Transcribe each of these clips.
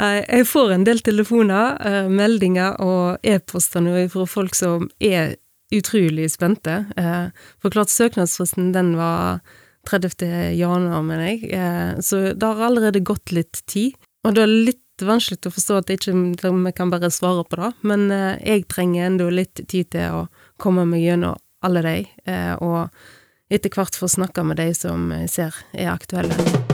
Nei, Jeg får en del telefoner, eh, meldinger og e-poster nå fra folk som er utrolig spente. Eh, for klart søknadsfristen den var 30. januar, mener jeg, eh, så det har allerede gått litt tid. Og det er litt vanskelig å forstå at vi ikke kan bare svare på det, men eh, jeg trenger enda litt tid til å komme meg gjennom alle de, eh, og etter hvert få snakke med de som jeg ser er aktuelle.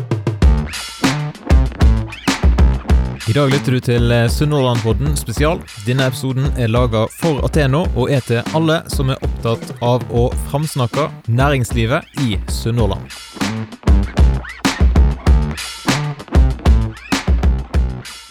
I dag lytter du til eh, Sunnhordlandpodden spesial. Denne episoden er laga for Ateno og er til alle som er opptatt av å framsnakke næringslivet i Sunnhordland.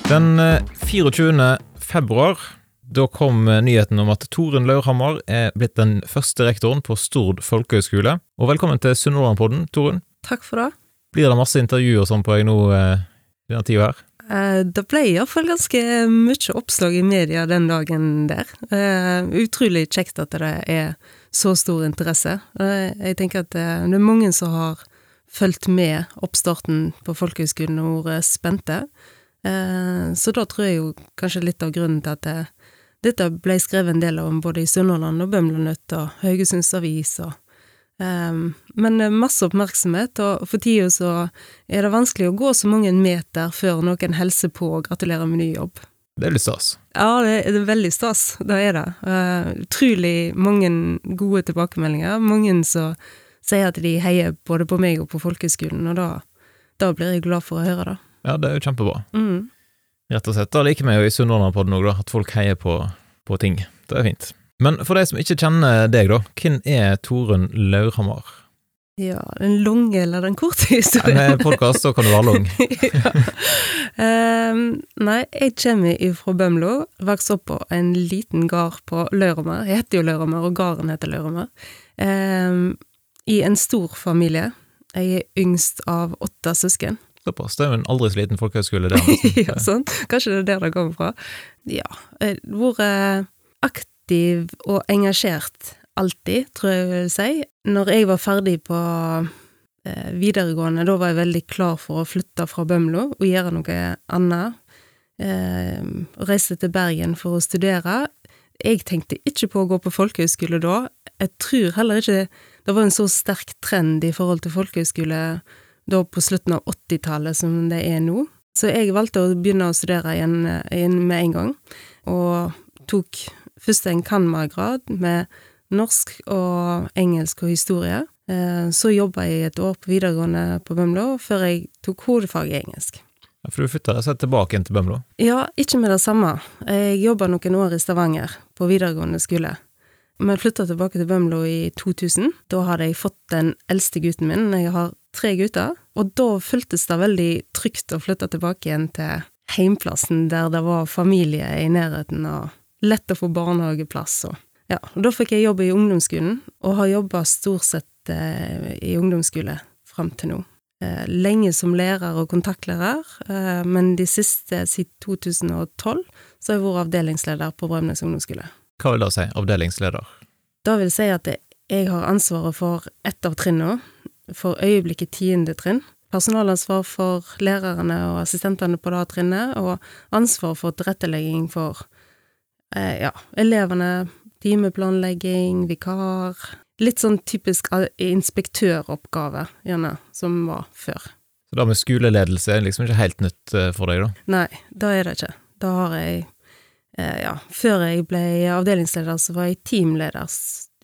Den eh, 24. februar da kom eh, nyheten om at Torunn Laurhammer er blitt den første rektoren på Stord folkehøgskole. Og velkommen til Sunnhordlandpodden, Torunn. Takk for det. Blir det masse intervjuer sånn på deg nå eh, denne tida her? Eh, Det ble iallfall ganske mye oppslag i media den dagen der. Eh, Utrolig kjekt at det er så stor interesse. Eh, Jeg tenker at det er mange som har fulgt med oppstarten på folkehøgskolen og vært spente. Så da tror jeg jo kanskje litt av grunnen til at det, dette ble skrevet en del om både i Sunnhordland og Bømlo og Haugesunds Avis og men eh, masse oppmerksomhet, og for tida så er det vanskelig å gå så mange meter før noen hilser på og gratulerer med ny jobb. Det er litt stas. Ja, det er, det er veldig stas, det er det. Uh, utrolig mange gode tilbakemeldinger. Mange som sier at de heier både på meg og på folkehøgskolen, og da, da blir jeg glad for å høre det. Ja, det er jo kjempebra. Mm. Rett og slett. Da liker vi jo i Sunnhordlandpodden òg, at folk heier på, på ting. Det er fint. Men for de som ikke kjenner deg, da, hvem er Torunn Laurhammer? Ja, den lange eller den korte Ja, historien? Med podkast så kan du være lang. ja. um, nei, jeg kommer fra Bømlo, vokste opp på en liten gard på Lauramer. Jeg heter jo Lauramer, og gården heter Lauramer. Um, I en stor familie. Jeg er yngst av åtte søsken. Såpass. Det er jo en aldri så liten folkehøyskole, det. ja, sånn. Kanskje det er der det kommer fra. Ja. Har vært aktiv og engasjert alltid, tror jeg jeg vil si. Når jeg var ferdig på eh, videregående, da var jeg veldig klar for å flytte fra Bømlo og gjøre noe annet. Eh, reise til Bergen for å studere. Jeg tenkte ikke på å gå på folkehøyskole da. Jeg tror heller ikke det var en så sterk trend i forhold til folkehøyskole da på slutten av 80-tallet som det er nå. Så jeg valgte å begynne å studere igjen, igjen med en gang, og tok først en cand.mag.-grad med norsk og engelsk og historie. Eh, Så jobba jeg et år på videregående på Bømlo, før jeg tok hovedfag i engelsk. Ja, For du flytta deg tilbake igjen til Bømlo? Ja, ikke med det samme. Jeg jobba noen år i Stavanger, på videregående skole. Men flytta tilbake til Bømlo i 2000. Da hadde jeg fått den eldste gutten min. Jeg har tre gutter. Og da føltes det veldig trygt å flytte tilbake igjen til heimplassen, der det var familie i nærheten, og lett å få barnehageplass. Og, ja, og da fikk jeg jobb i ungdomsskolen, og har jobba stort sett eh, i ungdomsskole fram til nå. Eh, lenge som lærer og kontaktlærer, eh, men de siste siden 2012 så har jeg vært avdelingsleder på Brømnes ungdomsskole. Hva vil det si, avdelingsleder? Da vil si at jeg har ansvaret for ett av trinnene, for øyeblikket tiende trinn. Personalansvar for lærerne og assistentene på det trinnet, og ansvar for tilrettelegging for ja, elevene, timeplanlegging, vikar Litt sånn typisk eh, inspektøroppgave, gjerne, som var før. Så det med skoleledelse er liksom ikke helt nytt eh, for deg, da? Nei, det er det ikke. Da har jeg eh, Ja, før jeg ble avdelingsleder, så var jeg teamleder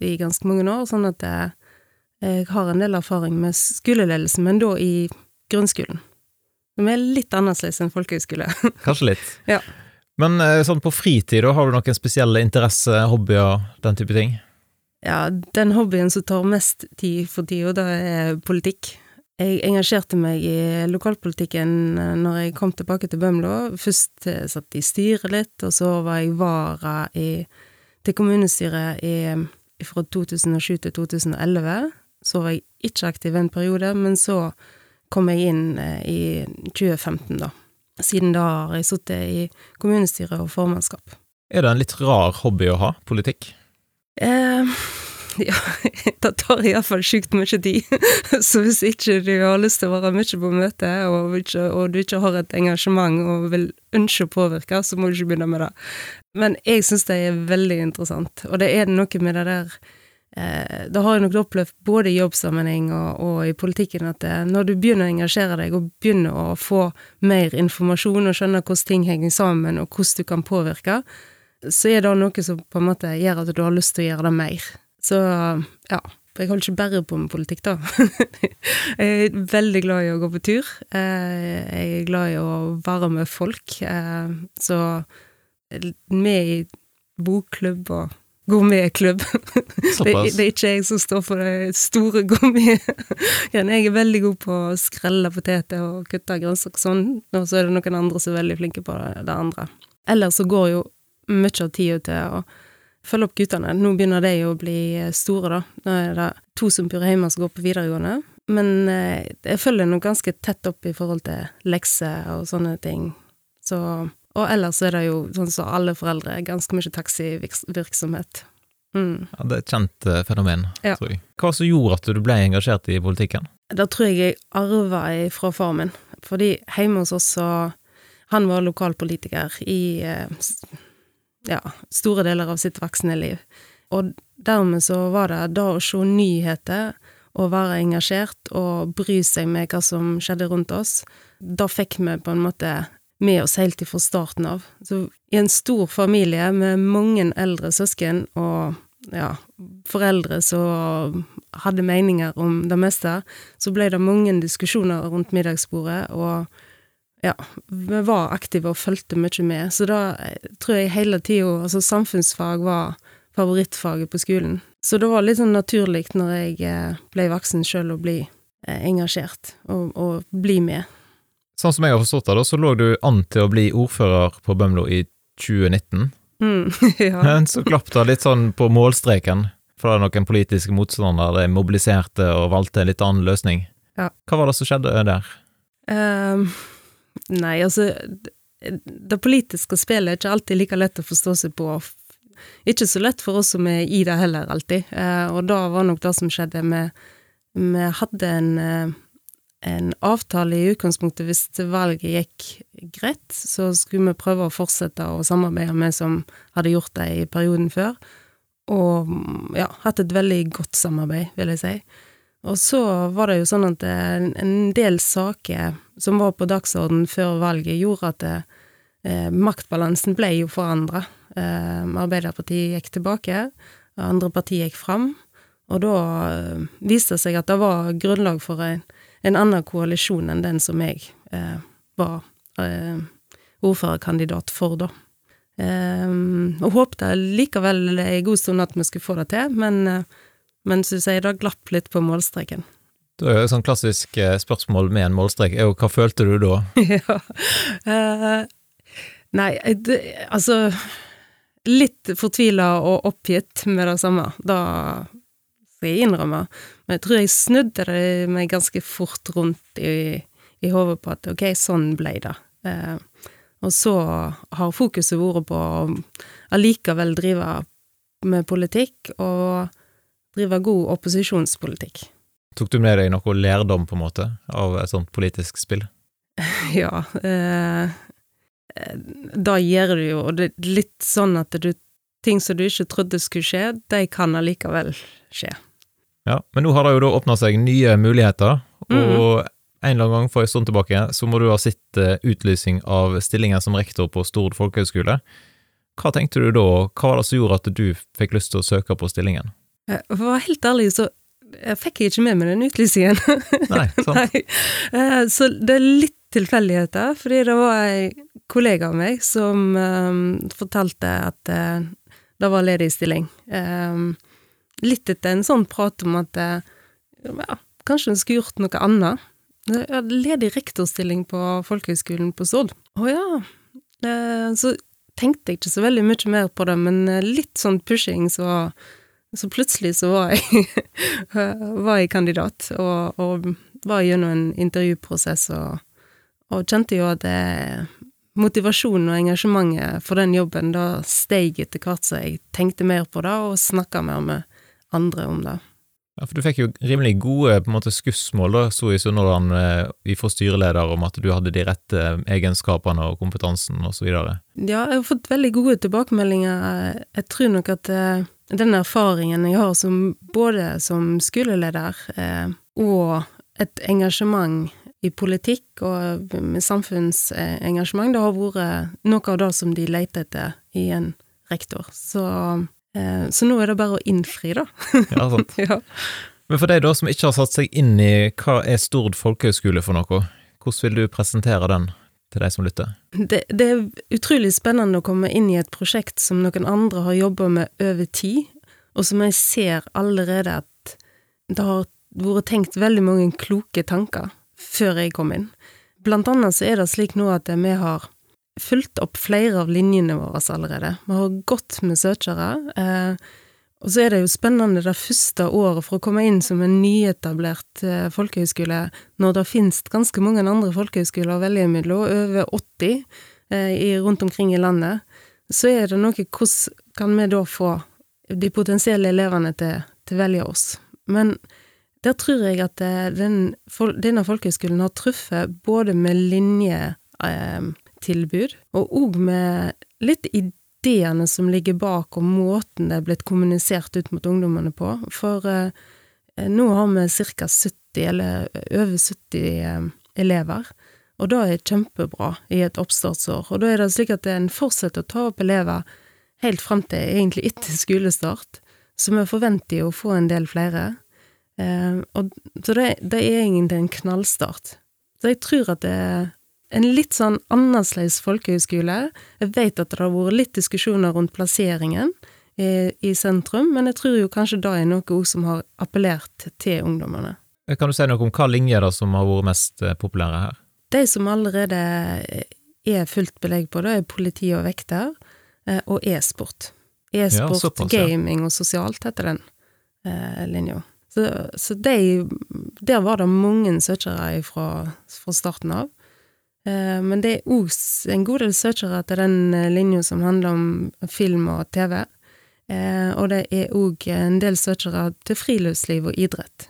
i ganske mange år, sånn at jeg, jeg har en del erfaring med skoleledelse, men da i grunnskolen. Som er litt annerledes enn folkehøyskole. Kanskje litt. Ja. Men eh, sånn på fritid, da, har du noen spesielle interesser, hobbyer, den type ting? Ja, den hobbyen som tar mest tid for tida, det er politikk. Jeg engasjerte meg i lokalpolitikken eh, når jeg kom tilbake til Bømlo. Først satt satt i styret litt, og så var jeg vara i, til kommunestyret i, fra 2007 til 2011. Så var jeg ikke aktiv en periode, men så kom jeg inn eh, i 2015, da. Siden da har jeg sittet i kommunestyret og formannskap. Er det en litt rar hobby å ha, politikk? Eh, Ja, det tar iallfall sjukt mye tid. Så hvis ikke du har lyst til å være mye på møte, og, ikke, og du ikke har et engasjement og vil ønske å påvirke, så må du ikke begynne med det. Men jeg syns det er veldig interessant, og det er noe med det der eh, Det har jeg nok opplevd både i jobbsammenheng og, og i politikken, at det, når du begynner å engasjere deg og begynner å få mer informasjon og skjønne hvordan ting henger sammen, og hvordan du kan påvirke, så er det noe som på en måte gjør at du har lyst til å gjøre det mer. Så ja. For jeg holder ikke bare på med politikk, da. jeg er veldig glad i å gå på tur. Eh, jeg er glad i å være med folk. Eh, så med i bokklubb og gourmetklubb. det, det er ikke jeg som står for det store gourmetgreiene. Jeg er veldig god på å skrelle poteter og kutte grønnsaker sånn, og så er det noen andre som er veldig flinke på det, det andre. Ellers så går jo mye av tida til å følge opp guttene. Nå begynner de å bli eh, store, da. Nå er det to som bor hjemme som går på videregående. Men eh, jeg følger nå ganske tett opp i forhold til lekser og sånne ting. Så Og ellers er det jo sånn som så alle foreldre, ganske mye taxivirksomhet. Mm. Ja, det er et kjent uh, fenomen, ja. tror jeg. Hva som gjorde at du ble engasjert i politikken? Det tror jeg jeg arva fra far min. Fordi hjemme hos oss så Han var lokalpolitiker i uh, ja, store deler av sitt voksne liv. Og dermed så var det da å se nyheter og være engasjert og bry seg med hva som skjedde rundt oss, da fikk vi på en måte med oss helt ifra starten av. Så i en stor familie med mange eldre søsken og ja, foreldre som hadde meninger om det meste, så ble det mange diskusjoner rundt middagsbordet, og ja, vi var aktive og fulgte mye med. Så da eh, tror jeg hele tida Altså, samfunnsfag var favorittfaget på skolen. Så det var litt sånn naturlig når jeg eh, ble voksen sjøl, å bli eh, engasjert og, og, bli med. Sånn som jeg har forstått det, så lå du an til å bli ordfører på Bømlo i 2019. Mm, ja. Men så glapp det litt sånn på målstreken, for det er noen politiske motstandere de mobiliserte og valgte en litt annen løsning. Ja. Hva var det som skjedde der? Um, Nei, altså Det politiske spillet er ikke alltid like lett å forstå seg på. Ikke så lett for oss som er i det heller, alltid. Eh, og da var nok det som skjedde Vi, Vi hadde en, eh, en avtale i utgangspunktet hvis valget gikk greit, så skulle vi prøve å fortsette å samarbeide med som hadde gjort det i perioden før. Og ja, hatt et veldig godt samarbeid, vil jeg si. Og så var det jo sånn at en del saker som var på dagsorden før valget, gjorde at det, eh, maktbalansen ble jo forandra. Eh, Arbeiderpartiet gikk tilbake, andre partier gikk fram, og da eh, viste det seg at det var grunnlag for en, en annen koalisjon enn den som jeg eh, var eh, ordførerkandidat for, da. Eh, og håpte likevel en god stund at vi skulle få det til, men men som du sier, det glapp litt på målstreken. Det er jo et sånn klassisk eh, spørsmål med en målstrek, er jo hva følte du da? ja, uh, Nei, det, altså Litt fortvila og oppgitt med det samme, da skal jeg innrømme. Men jeg tror jeg snudde det meg ganske fort rundt i, i hodet på at ok, sånn ble det. Eh, og så har fokuset vært på å allikevel drive med politikk, og drive god opposisjonspolitikk. Tok du med deg noe lærdom, på en måte, av et sånt politisk spill? ja. Eh, da gjør du jo, og det er litt sånn at du, ting som du ikke trodde skulle skje, de kan allikevel skje. Ja, men nå har det jo da åpna seg nye muligheter, og mm. en eller annen gang for en stund tilbake så må du ha sett uh, utlysning av stillingen som rektor på Stord folkehøgskole. Hva tenkte du da, hva var det som gjorde at du fikk lyst til å søke på stillingen? Eh, for å være helt ærlig, så jeg fikk jeg ikke med meg den utlysningen. Nei, sant. Nei. Eh, så det er litt tilfeldigheter, fordi det var en kollega av meg som um, fortalte at uh, det var ledig stilling. Um, litt etter en sånn prat om at uh, ja, kanskje hun skulle gjort noe annet. Jeg hadde ledig rektorstilling på folkehøgskolen på Sord. Å ja. Uh, så tenkte jeg ikke så veldig mye mer på det, men litt sånn pushing så så plutselig så var jeg, var jeg kandidat, og, og, var gjennom en intervjuprosess og, og kjente jo at det, motivasjonen og engasjementet for den jobben da steg etter hvert så jeg tenkte mer på det og snakka mer med andre om det. Ja, for du fikk jo rimelig gode på en måte skussmål da, så i Sunnhordland eh, fra styreleder om at du hadde de rette egenskapene og kompetansen videre. Ja, jeg har fått veldig gode tilbakemeldinger. Jeg tror nok at eh, den erfaringen jeg har som, både som skoleleder eh, og et engasjement i politikk og med samfunnsengasjement, det har vært noe av det som de leter etter i en rektor. Så Eh, så nå er det bare å innfri, da. ja, sant. ja. Men for deg da som ikke har satt seg inn i hva er Stord folkehøgskole for noe, hvordan vil du presentere den til de som lytter? Det, det, er utrolig spennende å komme inn i et prosjekt som noen andre har jobba med over tid, og som jeg ser allerede at det har vært tenkt veldig mange kloke tanker før jeg kom inn. Blant annet så er det slik nå at vi har fulgt opp flere av linjene våre allerede. Vi har gått med søkere. Eh, og så er det jo spennende det første året for å komme inn som en nyetablert eh, folkehøyskole, når det finnes ganske mange andre folkehøyskoler å velge mellom, over 80 eh, i, rundt omkring i landet. Så er det noe hvordan kan vi da få de potensielle elevene til, til å velge oss. Men der tror jeg at eh, den, denne folkehøyskolen har truffet både med linje eh, tilbud, og òg med litt ideene som ligger bak, og måten det er blitt kommunisert ut mot ungdommene på. For eh, nå har vi ca. 70, eller over 70 eh, elever, og det er kjempebra i et oppstartsår. Og da er det slik at en fortsetter å ta opp elever helt fram til egentlig etter skolestart, så vi forventer jo å få en del flere. Eh, og, så det, det er egentlig en knallstart. Så jeg tror at det, en litt sånn annerledes folkehøyskole. Jeg vet at det har vært litt diskusjoner rundt plasseringen i, i sentrum, men jeg tror jo kanskje det er noe som har appellert til ungdommene. Kan du si noe om hva linjer da som har vært mest eh, populære her? De som allerede er fullt belegg på, det er politi og vekter, eh, og e-sport. E-sport, ja, gaming og sosialt heter den eh, linja. Så, så de, der var det mange søkere fra, fra starten av. Eh, men det er òg en god del søkere til den eh, linja som handler om film og TV. Eh, og det er òg en del søkere til friluftsliv og idrett.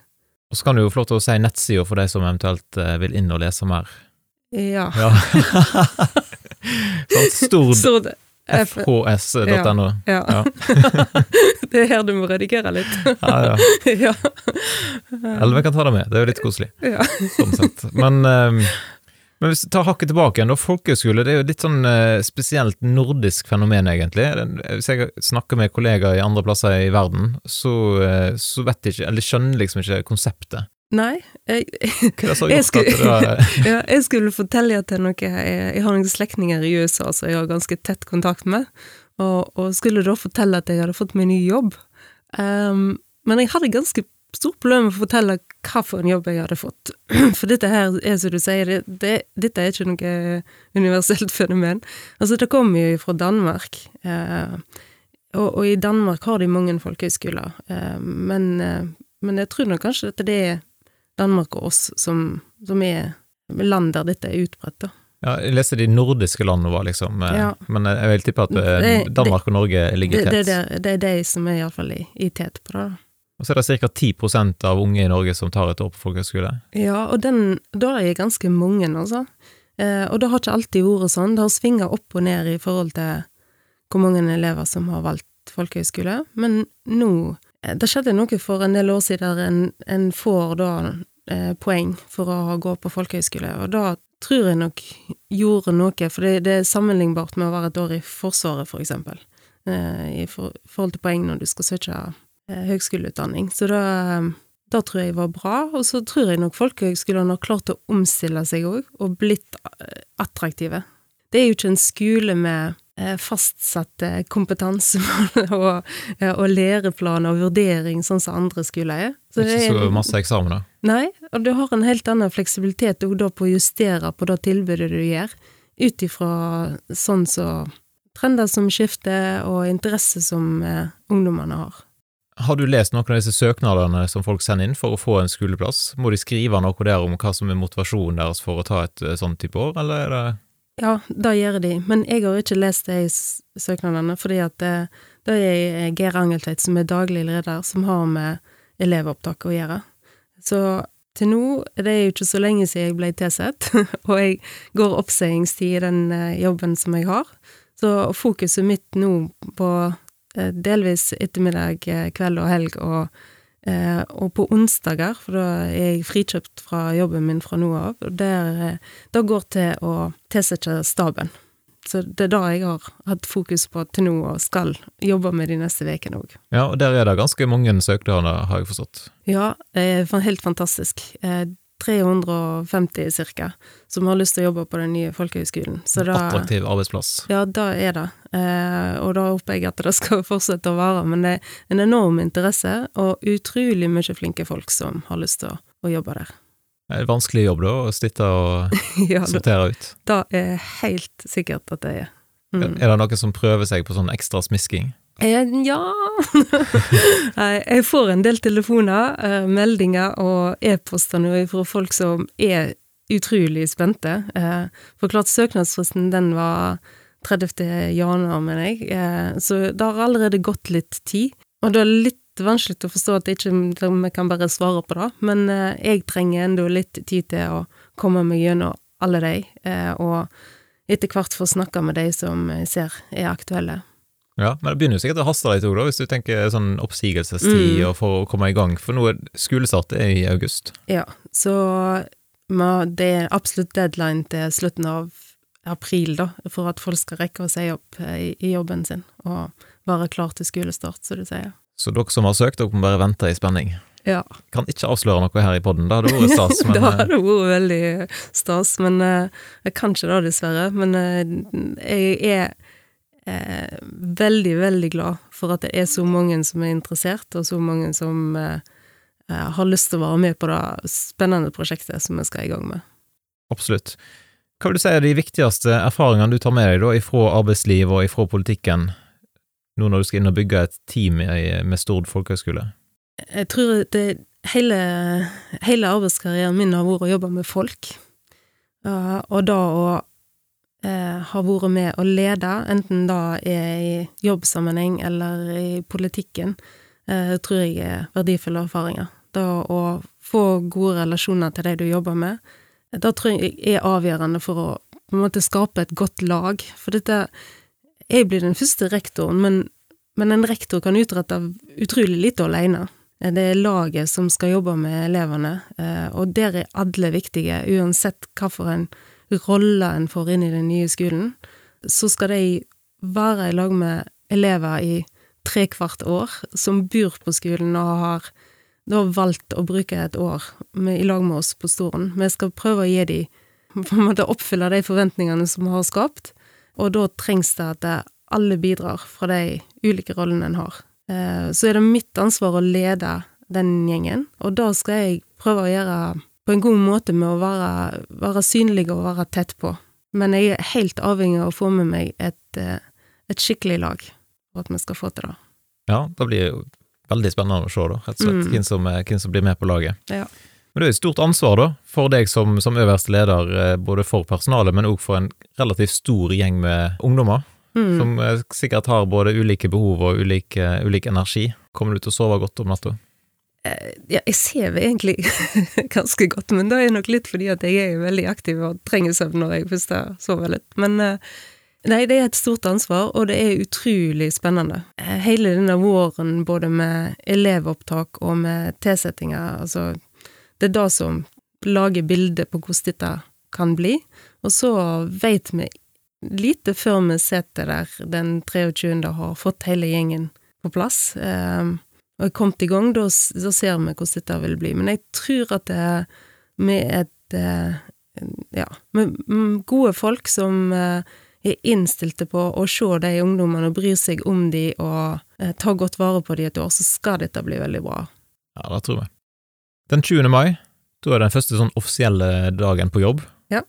Og så kan du jo få lov til å si nettsida for de som eventuelt vil inn og lese mer. Ja. ja. sånn stord fhs.no. Ja. ja. det er her du må redigere litt. ja, ja. Eller vi kan ta det med, det er jo litt koselig. Ja. Sånn. Men um, men hvis vi tar hakket tilbake igjen, da. Folkehøyskole det er jo litt sånn eh, spesielt nordisk fenomen, egentlig. Hvis jeg snakker med kollegaer i andre plasser i verden, så, eh, så vet de ikke, eller skjønner liksom ikke konseptet. Nei. Jeg, er jeg, skulle, ja, jeg skulle fortelle at noe jeg, jeg, har noen slektninger i USA som jeg har ganske tett kontakt med, og, og, skulle da fortelle at jeg hadde fått meg ny jobb. Um, men jeg hadde ganske stort problem å fortelle hva for en jobb jeg hadde fått. For dette her er, som du sier, det, det, dette er ikke noe universelt fenomen. Altså, det kommer jo fra Danmark. Eh, og, og, i Danmark har de mange folkehøyskoler. Eh, men, eh, men, jeg tror nok kanskje at det er Danmark og oss som, som er land der dette er utbredt, da. Ja, jeg leste de nordiske landene var liksom, eh, ja. men jeg vil tippe at eh, Danmark og Norge ligger tett. Det, det, det, er de som er iallfall i, i tet på det. da. Og så er det ca. 10% av unge i Norge som tar et år på folkehøyskole. Ja, og den, da er jeg ganske mange, altså. Eh, og det har ikke alltid vært sånn. Det har svinga opp og ned i forhold til hvor mange elever som har valgt folkehøyskole. Men nå eh, Det skjedde noe for en del år siden der en, en får da eh, poeng for å gå på folkehøyskole, og da tror jeg nok gjorde noe, for det, det er sammenlignbart med å være et år i Forsvaret, for eksempel. Eh, I for, forhold til poeng når du skal søke høgskoleutdanning. Så da, da tror jeg var bra. Og så tror jeg nok folkehøgskolene har klart å omstille seg òg, og blitt eh, attraktive. Det er jo ikke en skole med eh, fastsatte kompetansemål og, og læreplaner og vurdering, sånn som andre skoler er. Så det er ikke så masse eksamener? Nei, og du har en helt annen fleksibilitet da på å justere på det tilbudet du gjør, ut ifra sånn så trender som skifter og interesse som eh, ungdommene har. Har du lest noen av disse søknadene som folk sender inn for å få en skoleplass? Må de skrive noe der om hva som er motivasjonen deres for å ta et eh, sånt type år, eller er det Ja, det gjør de, men jeg har ikke lest de søknadene, fordi at det, Det er Geir Angeltveit som er daglig leder, som har med elevopptak å gjøre. Så til nå, det er jo ikke så lenge siden jeg ble tilsett, og jeg går oppsigingstid i den eh, jobben som jeg har. Så fokuset mitt nå på eh, delvis ettermiddag, eh, kveld og helg, og, eh, og på onsdager, for da er jeg frikjøpt fra jobben min fra nå av, og der, eh, det går til å tilsette staben. Så det er det jeg har hatt fokus på til nå, og skal jobbe med de neste ukene òg. Ja, og der er det ganske mange søknader, har jeg forstått. Ja, det er helt fantastisk. Eh, 350 cirka, som har lyst til å jobbe på den nye. Så da Attraktiv arbeidsplass. Ja, det er det. Eh, og da håper jeg at det skal fortsette å være. Men det er en enorm interesse, og utrolig mye flinke folk som har lyst til å, jobbe der. Det er en vanskelig jobb, da, å sitte og ja, sortere ut. det er helt sikkert at det er. Mm. Er det noen som prøver seg på sånn ekstra smisking? Eh, ja Jeg får en del telefoner, eh, meldinger og e-poster nå fra folk som er utrolig spente. For klart, søknadsfristen den var 30. januar, mener jeg, eh, så det har allerede gått litt tid. Og det er litt vanskelig å forstå at ikke vi kan bare svare på det, men eh, jeg trenger enda litt tid til å komme meg gjennom alle de, eh, og etter hvert få snakke med de som jeg ser er aktuelle. Ja, men det begynner jo sikkert å haste litt òg, da, hvis du tenker sånn oppsigelsestid Mm. og for å komme i gang, for nå er skolestart er i august. Ja, så det er absolutt deadline til slutten av april, da, for at folk skal rekke å si opp eh, i, i jobben sin og være klar til skolestart, som du sier. Så dere som har søkt, dere må bare vente i spenning. Ja, Kan ikke avsløre noe her i podden, det hadde vært stas, men det eh, hadde vært veldig stas, men eh, jeg kan ikke det, dessverre. Men jeg er eh, veldig, veldig glad for at det er så mange som er interessert, og så mange som har lyst til å være med på det spennende prosjektet som vi skal i gang med. absolutt. Hva vil du si er de viktigste erfaringene du tar med deg da, ifra arbeidsliv og ifra politikken, nå når du skal inn og bygge et team med Stord folkehøgskole? Jeg tror det hele, hele arbeidskarrieren min har vært å jobbe med folk. Og da å eh, ha vært med å lede, enten da er i jobbsammenheng eller i politikken, eh, tror jeg er verdifulle erfaringer. Da å få gode relasjoner til de du jobber med, det tror jeg er avgjørende for å på en måte skape et godt lag. For dette Jeg blir den første rektoren, men, men en rektor kan utrette utrolig lite alene. Det er laget som skal jobbe med elevene, eh, og der er alle viktige, uansett hvilken rolle en får inn i den nye skolen. Så skal de være i lag med elever i trekvart år, som bor på skolen og har da valgt å bruke et år med, i lag med oss på Storen. Vi skal prøve å gi de, på en måte oppfylle de forventningene som vi har skapt, og da trengs det at alle bidrar fra de ulike rollene en har. Eh, Så er det mitt ansvar å lede den gjengen, og da skal jeg prøve å gjøre på en god måte med å være, være synlig og være tett på. Men jeg er helt avhengig av å få med meg et, eh, et skikkelig lag for at vi skal få til det. Ja, det blir veldig spennende å se, da, rett og slett, Mm. hvem, som, hvem som blir med på laget. Ja. Men det er et stort ansvar, da, for deg som, som øverste leder, eh, både for personalet, men òg for en relativt stor gjeng med ungdommer, Mm. som eh, sikkert har både ulike behov og ulik, ulik energi. Kommer du til å sove godt om natta? Eh, Ja, jeg sover egentlig ganske godt, men det er nok litt fordi at jeg er veldig aktiv og trenger søvn når jeg først har sovet litt. Men nei, det er et stort ansvar, og det er utrolig spennende. Eh, Hele denne våren, både med elevopptak og med tilsettinger, altså Det er det som lager bildet på hvordan dette kan bli. Og så veit vi lite før vi sitter der den 23. og har fått hele gjengen på plass. Eh, og er kommet i gang, da, ser vi hvordan dette vil bli. Men jeg tror at det, med et eh, Ja, med mm, gode folk som eh, er innstilte på å se de ungdommene og bryr seg om de og eh, ta godt vare på de et år, så skal dette bli veldig bra. Ja, det tror jeg. Den 20. mai, da er den første sånn offisielle dagen på jobb. Ja.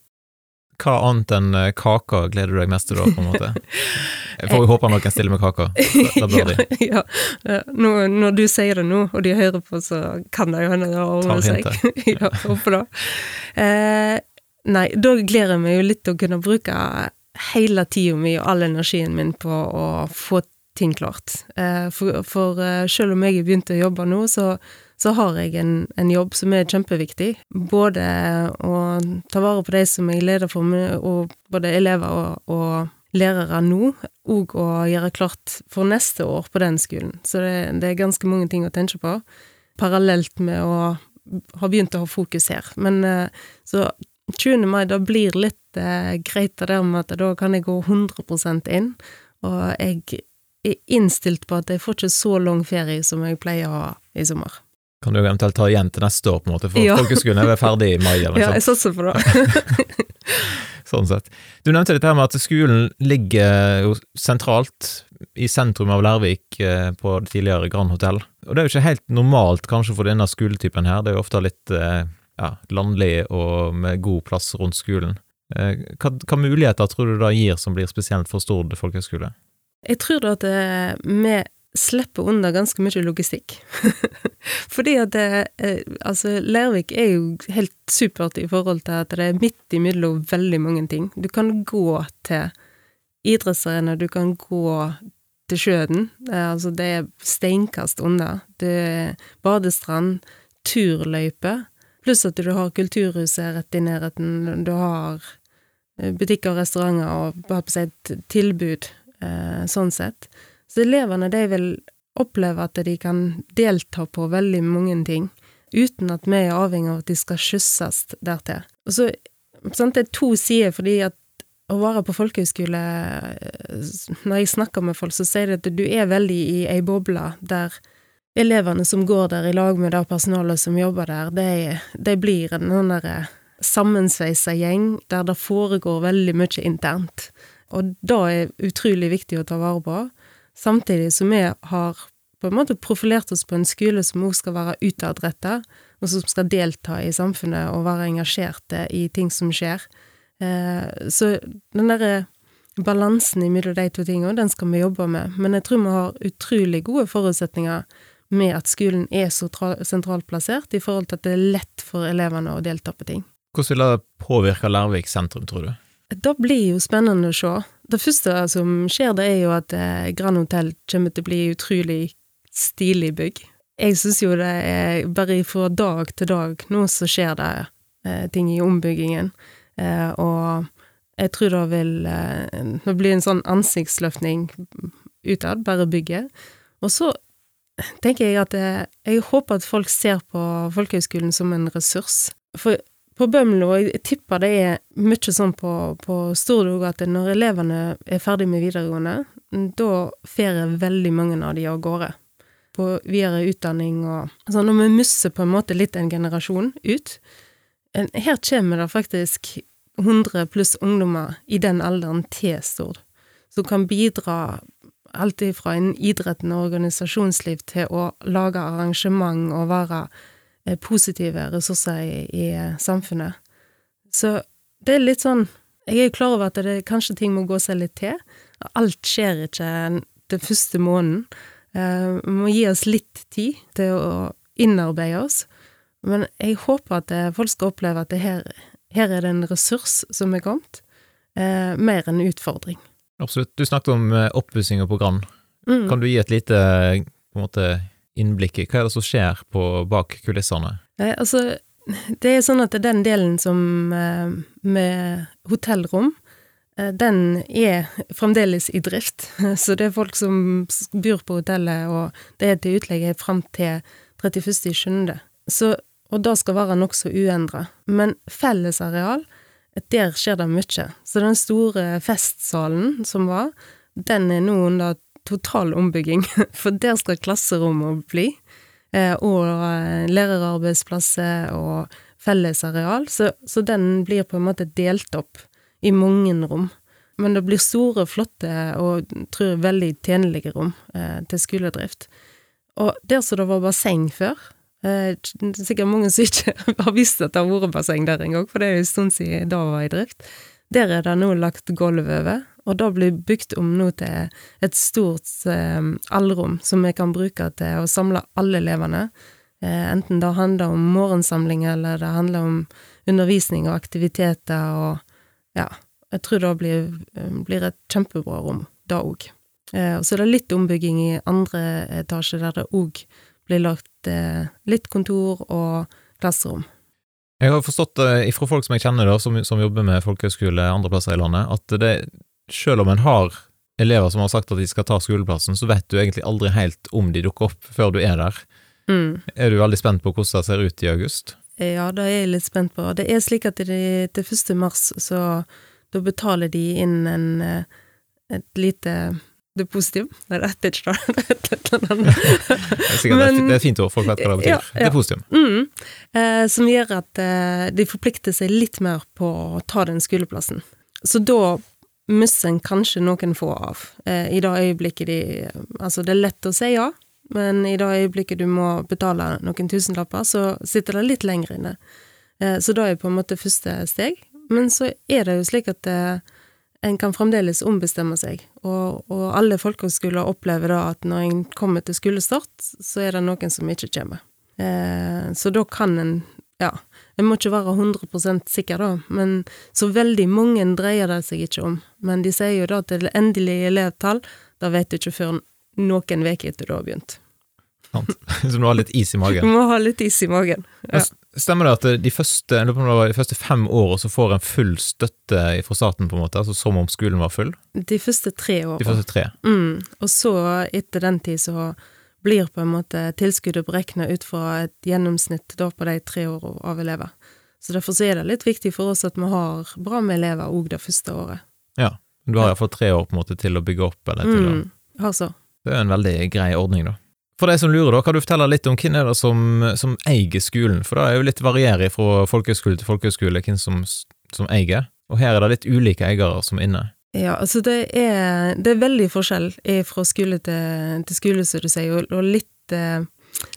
Hva annet enn eh, kaka gleder du deg mest til da, på en måte? Jeg får jo håpe noen stiller med kaka. Da bør de. ja, ja. Nå, når du sier det nå, og de hører på, så kan det jo hende det har ordnet seg. ja, håper det. Eh, nei, da gleder jeg meg jo litt til å kunne bruke hele tida mi og all energien min på å få ting klart. Eh, for, for eh, selv om jeg har begynt å jobbe nå, så, så har jeg en, en, jobb som er kjempeviktig. Både å ta vare på de som jeg leder for, og både elever og, og lærere nå, og å gjøre klart for neste år på den skolen. Så det, det er ganske mange ting å tenke på, parallelt med å ha begynt å ha fokus her. Men så 20. mai, da blir litt eh, greit det der med at da kan jeg gå 100% inn, og jeg er innstilt på at jeg får ikke så lang ferie som jeg pleier å ha i sommer. Kan du eventuelt ta igjen til neste år, på en måte, for ja. folkeskolen er ferdig i mai? Eller ja, jeg satser på det. sånn sett. Du nevnte dette med at skolen ligger jo sentralt i sentrum av Lærvik, eh, på det tidligere Grand Hotell. Og det er jo ikke helt normalt kanskje for denne skoletypen her, det er jo ofte litt eh, ja, landlig og med god plass rundt skolen. Eh, hva, hva, muligheter tror du da gir som blir spesielt for Stord folkehøgskole? Jeg tror da at eh, vi slipper unna ganske mye logistikk. Fordi at det, eh, altså Lærvik er jo helt supert i forhold til at det er midt imellom veldig mange ting. Du kan gå til idrettsarena, du kan gå til sjøen. Altså det er steinkast unna. Badestrand, turløype. Pluss at du har kulturhuset rett i nærheten, du har eh, butikker og restauranter og på seg et tilbud, eh, sånn sett. Så elevene, de vil oppleve at de kan delta på veldig mange ting, uten at vi er avhengig av at de skal skysses dertil. Og så, sant, det er to sider, fordi at å være på folkehøyskole eh, Når jeg snakker med folk, så sier de at du er veldig i ei boble der elevene som går der i lag med det personalet som jobber der, de, de blir en sånn derre sammensveisa gjeng der det foregår veldig mye internt. Og det er utrolig viktig å ta vare på, samtidig som vi har på en måte profilert oss på en skole som også skal være utadretta, og som skal delta i samfunnet og være engasjerte i ting som skjer. Eh, så den derre balansen mellom de to tingene, den skal vi jobbe med, men jeg tror vi har utrolig gode forutsetninger med at skolen er så sentralt plassert i forhold til at det er lett for elevene å delta på ting. Hvordan vil det påvirke Lærvik sentrum, tror du? Det blir jo spennende å se. Det første som skjer, det er jo at eh, Grand Hotell kommer til å bli utrolig stilig bygg. Jeg synes jo det er bare fra dag til dag nå så skjer det eh, ting i ombyggingen, eh, og jeg tror det vil eh, Det blir en sånn ansiktsløftning utad, bare bygget. Og så tenker jeg at jeg, jeg håper at folk ser på folkehøgskolen som en ressurs. For på Bømlo, og jeg tipper det er mye sånn på, på Stord at når elevene er ferdig med videregående, da fer veldig mange av de av gårde på videre utdanning og sånn, Når vi mister på en måte litt en generasjon ut. Her kommer det faktisk 100 pluss ungdommer i den alderen til Stord, som kan bidra alt fra en idretten og organisasjonsliv til å lage arrangement og være eh, positive ressurser i, i eh, samfunnet. Så det er litt sånn Jeg er jo klar over at det, kanskje ting må gå seg litt til. Alt skjer ikke den første måneden. Uh, vi må gi oss litt tid til å innarbeide oss. Men jeg håper at folk skal oppleve at her, her, er det en ressurs som er kommet, mer enn utfordring. Absolutt. Du snakket om eh, oppussing og program. Mm. Kan du gi et lite måte, innblikk i hva er det som skjer på bak kulissene? Eh, altså, det er sånn at den delen som eh, med hotellrom, eh, den er fremdeles i drift. Så det er folk som bor på hotellet, og det er til utleie fram til 31.7. Og det skal være nokså uendra. Men fellesareal der skjer det mye. Så den store festsalen som var, den er nå under total ombygging, for der skal klasserommet bli. Eh, og eh, lærerarbeidsplasser og fellesareal, så, så den blir på en måte delt opp i mange rom. Men det blir store, flotte og tror veldig tjenlige rom eh, til skoledrift. Og der som det var basseng før, Eh, sikkert mange som ikke har visst at det har vært basseng der engang, for det er jo en stund siden det var i drift. Der er det nå lagt gulv over, og det blir bygd om nå til et stort eh, allrom som vi kan bruke til å samle alle elevene. Eh, enten det handler om morgensamling, eller det handler om undervisning og aktiviteter og ja, jeg tror det blir, blir et kjempebra rom, da òg. Eh, og så er det litt ombygging i andre etasje, der det òg blir lagt eh, litt kontor og klasserom. Jeg har forstått uh, fra folk som jeg kjenner, da, som, som jobber med folkehøyskole andre plasser i landet, at det, selv om en har elever som har sagt at de skal ta skoleplassen, så vet du egentlig aldri helt om de dukker opp før du er der. Mm. Er du veldig spent på hvordan det ser ut i august? Ja, det er jeg litt spent på. Det er slik at de, til 1. mars, så da betaler de inn en, eh, et lite depositum. Nei, det er ikke det. det er sikkert Men, det er et fint ord, folk vet hva det betyr. Ja, ja. Depositum. Mm, eh, som gjør at eh, de forplikter seg litt mer på å ta den skoleplassen. Så da mister en kanskje noen få av. Eh, I det øyeblikket de Altså, det er lett å si ja, men i det øyeblikket du må betale noen tusenlapper, så sitter det litt lenger inne. Eh, så det er på en måte første steg. Men så er det jo slik at eh, en kan fremdeles ombestemme seg, og, og alle folkehøgskoler opplever da at når en kommer til skolestart, så er det noen som ikke kommer. Eh, så da kan en, ja, en må ikke være 100 sikker da, men så veldig mange dreier det seg ikke om. Men de sier jo da at det endelige elevtall, da vet du ikke før noen uker etter du har begynt. Så du må ha litt is i magen? Du må ha litt is i magen. Ja. Stemmer det at de første, de første fem åra så får en full støtte fra staten, på en måte, altså som om skolen var full? De første tre åra. De første tre. Mm. Og så, etter den tid, så blir på en måte tilskuddet beregna ut fra et gjennomsnitt da på de tre åra av elever. Så derfor så er det litt viktig for oss at vi har bra med elever òg det første året. Ja, du har iallfall tre år på en måte til å bygge opp, eller til mm. å har så. Det er en veldig grei ordning, da. For de som lurer, da, kan du fortelle litt om hvem er det som, som eier skolen? For det er jo litt varierer fra folkehøyskole til folkehøyskole hvem som, som, eier, og her er det litt ulike eiere som er inne. Ja, altså det er, det er veldig forskjell fra skole til, til skole, som du sier, og litt, eh,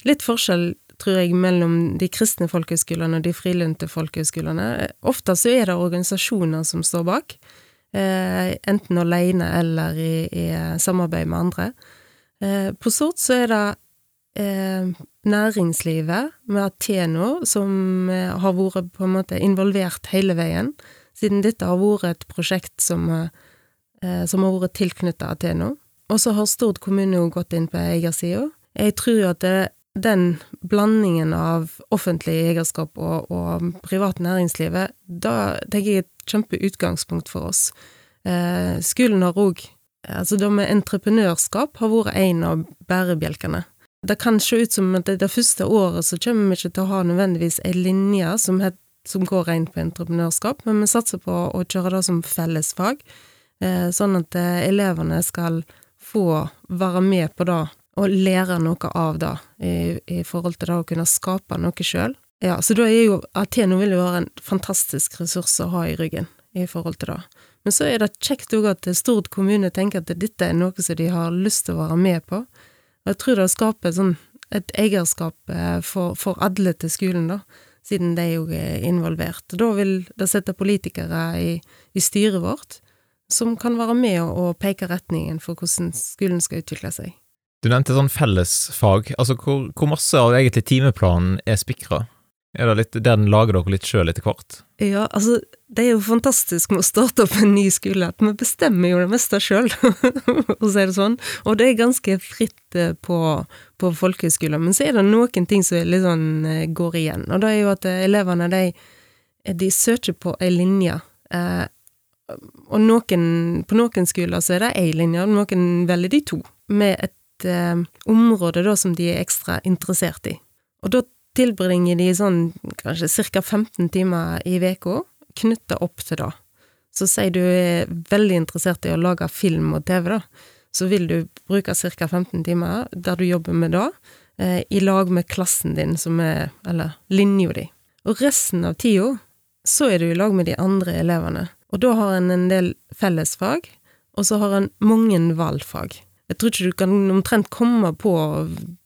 litt forskjell tror jeg, mellom de kristne folkehøyskolene og de frilynte folkehøyskolene. Ofte så er det organisasjoner som står bak, eh, enten alene eller i, i samarbeid med andre. Eh, på Sort så er det eh, næringslivet med Ateno som eh, har vært på en måte involvert hele veien, siden dette har vært et prosjekt som, som har vært tilknyttet Ateno. Og så har Stord kommune jo gått inn på eiersida. Jeg tror jo at det, den blandingen av offentlig eierskap og, og privat næringslivet, da tenker jeg er et kjempeutgangspunkt for oss. Eh, skolen har òg Altså, det med entreprenørskap har vært en av bærebjelkene. Det kan se ut som at det, første året så kommer vi ikke til å ha nødvendigvis ei linje som, het, som går rent på entreprenørskap, men vi satser på å kjøre det som fellesfag, eh, sånn at eh, elevene skal få være med på det og lære noe av det i, i forhold til det å kunne skape noe sjøl. Ja, så da er jo Ateno vil jo være en fantastisk ressurs å ha i ryggen i forhold til det. Men så er det kjekt òg at Stord kommune tenker at dette er noe som de har lyst til å være med på. Og jeg tror det skaper sånn et eierskap eh, for, for alle til skolen, da, siden de òg er involvert. Da vil det sette politikere i, i styret vårt som kan være med og peke retningen for hvordan skolen skal utvikle seg. Du nevnte sånn fellesfag. Altså, hvor, hvor masse av egentlig timeplanen er spikra? Er det litt, den lager dere litt sjøl etter hvert? Ja, altså, det er jo fantastisk med å starte opp en ny skole, at vi bestemmer jo det meste sjøl, for å si det sånn. Og det er ganske fritt eh, på, på folkehøyskolen. Men så er det noen ting som litt sånn eh, går igjen. Og det er jo at eh, elevene, de, de søker på ei linje. Eh, og noen, på noen skoler så er det ei linje, og noen velger de to. Med et eh, område da som de er ekstra interessert i. Og da tilbringer de sånn kanskje ca. 15 timer i uka knytta opp til det. Så sier du er veldig interessert i å lage film og TV, da, så vil du bruke ca. 15 timer der du jobber med det, eh, i lag med klassen din, som er Eller linja di. Og resten av tida så er du i lag med de andre elevene. Og da har en en del fellesfag, og så har en mange valgfag. Jeg tror ikke du kan omtrent komme på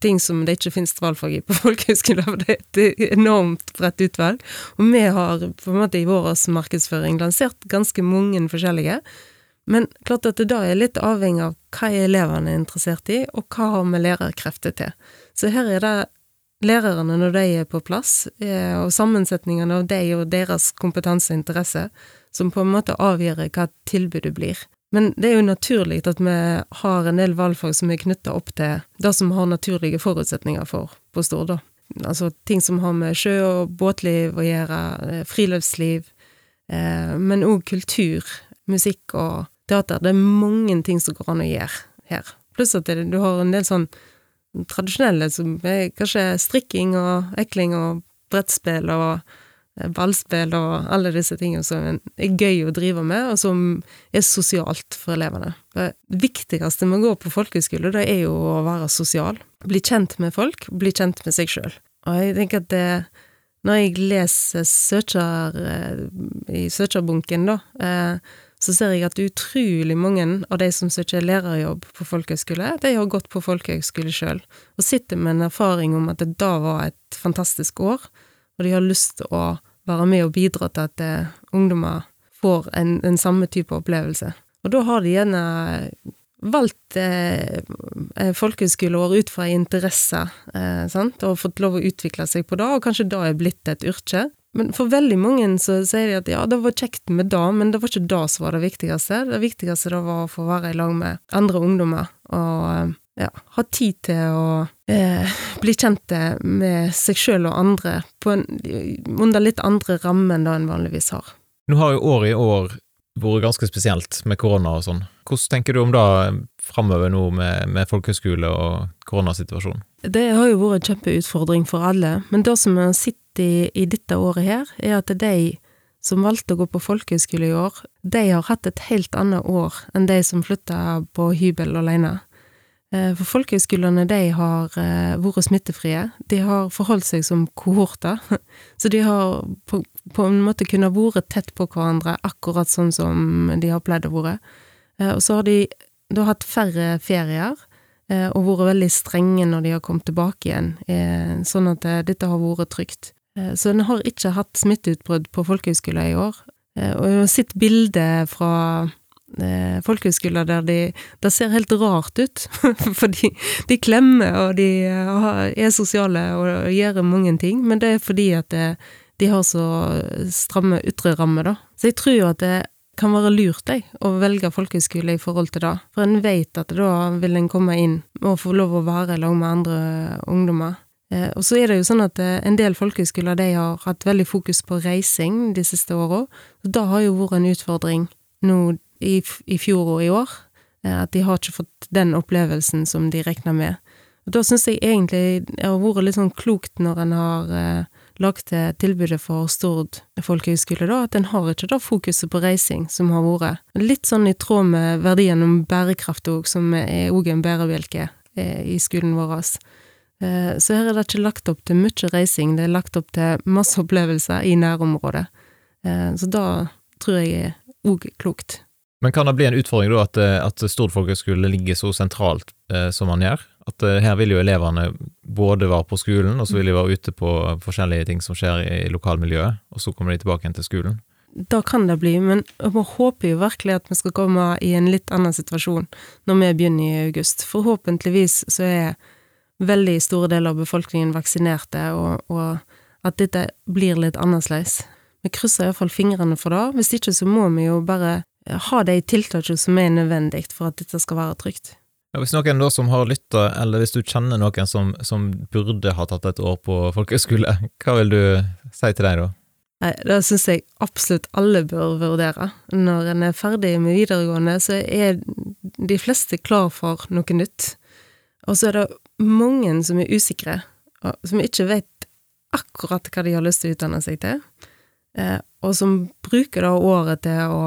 ting som det ikke finnes valgfag i på folkehøyskolen, for det er et enormt bredt utvalg. Og vi har på en måte i vår markedsføring lansert ganske mange forskjellige. Men klart at det da er litt avhengig av hva elevene er interessert i, og hva har vi lærerkrefter til. Så her er det lærerne når de er på plass, eh, og sammensetningene av de og deres kompetanse og interesse, som på en måte avgjør hva tilbudet blir. Men det er jo naturlig at vi har en del valgfag som er knytta opp til det som har naturlige forutsetninger for på Stord. Altså ting som har med sjø- og båtliv å gjøre, eh, friluftsliv, eh, men òg kultur, musikk og teater. Det er mange ting som går an å gjøre her. Pluss at det, du har en del sånn tradisjonelle som er kanskje strikking og ekling og brettspill og ballspill og alle disse tingene som er gøy å drive med, og som er sosialt for elevene. Det viktigste med å gå på folkehøyskole, det er jo å være sosial. Bli kjent med folk, bli kjent med seg sjøl. Og jeg tenker at det, når jeg leser søker i søkerbunken, da, eh, så ser jeg at utrolig mange av de som søker lærerjobb på folkehøyskole, de har gått på folkehøyskole sjøl, og sitter med en erfaring om at det da var et fantastisk år, og de har lyst til å være med og bidra til at eh, ungdommer får en, en samme type opplevelse. Og da har de gjerne valgt eh, folkehøyskoleår ut fra interesser, eh, sant, og fått lov å utvikle seg på det, og kanskje da er blitt et yrke. Men for veldig mange så sier de at ja, det var kjekt med det, men det var ikke det som var det viktigste. Det viktigste det var å få være i lag med andre ungdommer, og ja, ha tid til å eh, bli kjent med seg sjøl og andre på en, under litt andre rammer enn det en vanligvis har. Nå har jo året i år vært ganske spesielt med korona og sånn. Hvordan tenker du om det framover nå med, med folkehøyskole og koronasituasjonen? Det har jo vært en kjempeutfordring for alle, men det som vi har sett i, i dette året her, er at de som valgte å gå på folkehøyskole i år, de har hatt et helt annet år enn de som flytta på hybel alene. For folkehøyskolene, de har vært smittefrie. De har forholdt seg som kohorter. Så de har på, på en måte kunnet vært tett på hverandre, akkurat sånn som de har pleid å være. Og så har de da hatt færre ferier, og vært veldig strenge når de har kommet tilbake igjen, sånn at dette har vært trygt. Så en har ikke hatt smitteutbrudd på folkehøyskolen i år. Og jeg har sett bilder fra folkehøyskoler der de Det ser helt rart ut, fordi de klemmer og de er sosiale og gjør mange ting, men det er fordi at det, de har så stramme ytre rammer, da. Så jeg tror jo at det kan være lurt, jeg, å velge folkehøyskole i forhold til det. For en vet at da vil en komme inn og få lov å være i med andre ungdommer. Eh, og så er det jo sånn at en del folkehøyskoler de har hatt veldig fokus på reising de siste åra. Da har jo vært en utfordring nå i, i fjor og i år, at de har ikke fått den opplevelsen som de regna med. Og da syns jeg egentlig det har vært litt sånn klokt når en har eh, lagt til tilbudet for Stord folkehøgskole, da, at en har ikke da fokuset på reising som har vært. Litt sånn i tråd med verdien om bærekraft òg, som er òg en bærebjelke eh, i skolen vår. Eh, så her er det ikke lagt opp til mye reising, det er lagt opp til masse opplevelser i nærområdet. Eh, så da tror jeg er òg klokt. Men kan det bli en utfordring da at, at Stord folkehøgskole ligger så sentralt eh, som man gjør? At eh, her vil jo elevene både være på skolen, og så vil de være ute på forskjellige ting som skjer i, i lokalmiljøet, og så kommer de tilbake igjen til skolen? Da kan det bli, men jeg håper jo virkelig at vi skal komme i en litt annen situasjon når vi begynner i august. Forhåpentligvis så er veldig store deler av befolkningen vaksinerte, og, og at dette blir litt annerledes. Vi krysser iallfall fingrene for det. Hvis ikke så må vi jo bare ha de tiltakene som er nødvendig for at dette skal være trygt. Ja, hvis noen da som har lytta, eller hvis du kjenner noen som, som burde ha tatt et år på folkehøyskole, hva vil du si til deg da? Nei, Det syns jeg absolutt alle bør vurdere. Når en er ferdig med videregående, så er de fleste klar for noe nytt. Og så er det mange som er usikre, som ikke vet akkurat hva de har lyst til å utdanne seg til, og som bruker da året til å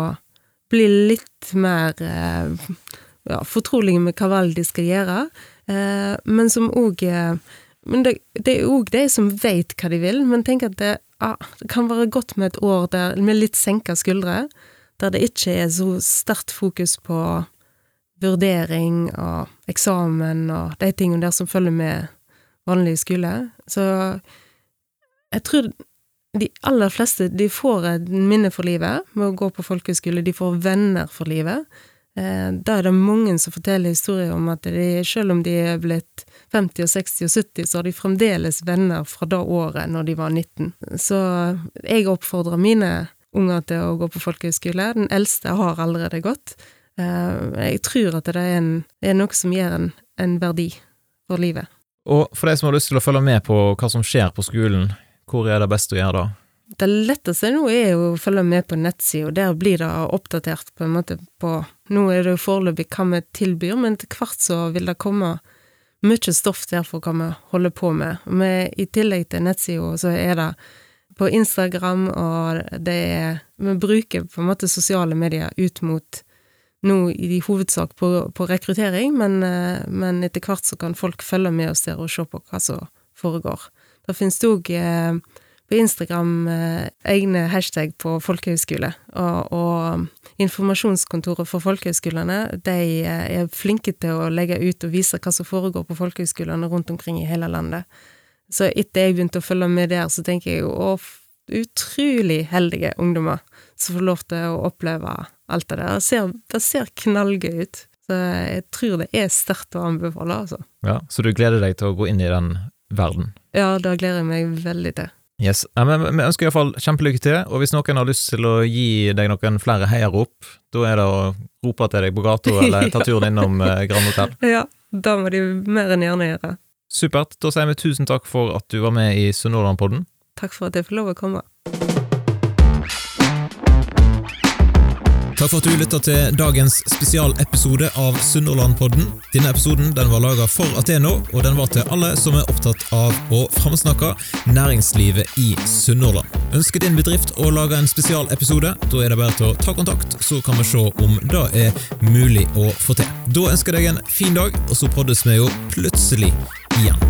bli litt mer ja, fortrolige med hva valg de skal gjøre, eh, men som òg Men det, det er òg de som veit hva de vil, men tenk at det, ah, det, kan være godt med et år der, med litt senka skuldre, der det ikke er så sterkt fokus på vurdering og eksamen og de tingene der som følger med vanlig skole. Så jeg tror de aller fleste de får et minne for livet med å gå på folkehøyskole, de får venner for livet. Eh, da er det mange som forteller historier om at de, selv om de er blitt 50 og 60 og 70, så har de fremdeles venner fra det året når de var 19. Så jeg oppfordrer mine unger til å gå på folkehøyskole. Den eldste har allerede gått. Eh, jeg tror at det er, en, er noe som gir en, en verdi for livet. Og for de som har lyst til å følge med på hva som skjer på skolen, hvor er det best å gjøre da? Det letteste nå er jo å følge med på nettsida, der blir det oppdatert på en måte på Nå er det jo foreløpig hva vi tilbyr, men etter hvert så vil det komme mye stoff der for hva vi holder på med. med I tillegg til nettsida så er det på Instagram, og det er Vi bruker på en måte sosiale medier ut mot nå i hovedsak på, på rekruttering, men, eh, men, etter hvert så kan folk følge med oss der og se på hva som foregår. Det finnes det òg eh, på Instagram eh, egne hashtag på folkehøyskole, og, og informasjonskontoret for folkehøyskolene de er flinke til å legge ut og vise hva som foregår på folkehøyskolene rundt omkring i hele landet. Så etter jeg begynte å følge med der, så tenker jeg jo å, utrolig heldige ungdommer som får lov til å oppleve alt det der. Det ser, det ser knallgøy ut. Så jeg tror det er sterkt å anbefale, altså. Ja, Så du gleder deg til å gå inn i den verden? Ja, det gleder jeg meg veldig til. Yes, ja, men Vi ønsker iallfall kjempelykke til, og hvis noen har lyst til å gi deg noen flere heiarop, da er det å rope til deg på gata eller ta turen innom eh, Grand Hotell. Ja, da må de mer enn gjerne gjøre. Supert. Da sier vi tusen takk for at du var med i Sunnhordlandpodden. Takk for at jeg får lov å komme. Takk for at du lytta til dagens spesialepisode av Sunnhordlandpodden. Denne episoden den var laga for Ateno, og den var til alle som er opptatt av å framsnakke næringslivet i Sunnhordland. Ønsker din bedrift å lage en spesialepisode? Da er det bare til å ta kontakt, så kan vi se om det er mulig å få til. Da ønsker jeg deg en fin dag, og så poddes vi jo plutselig igjen.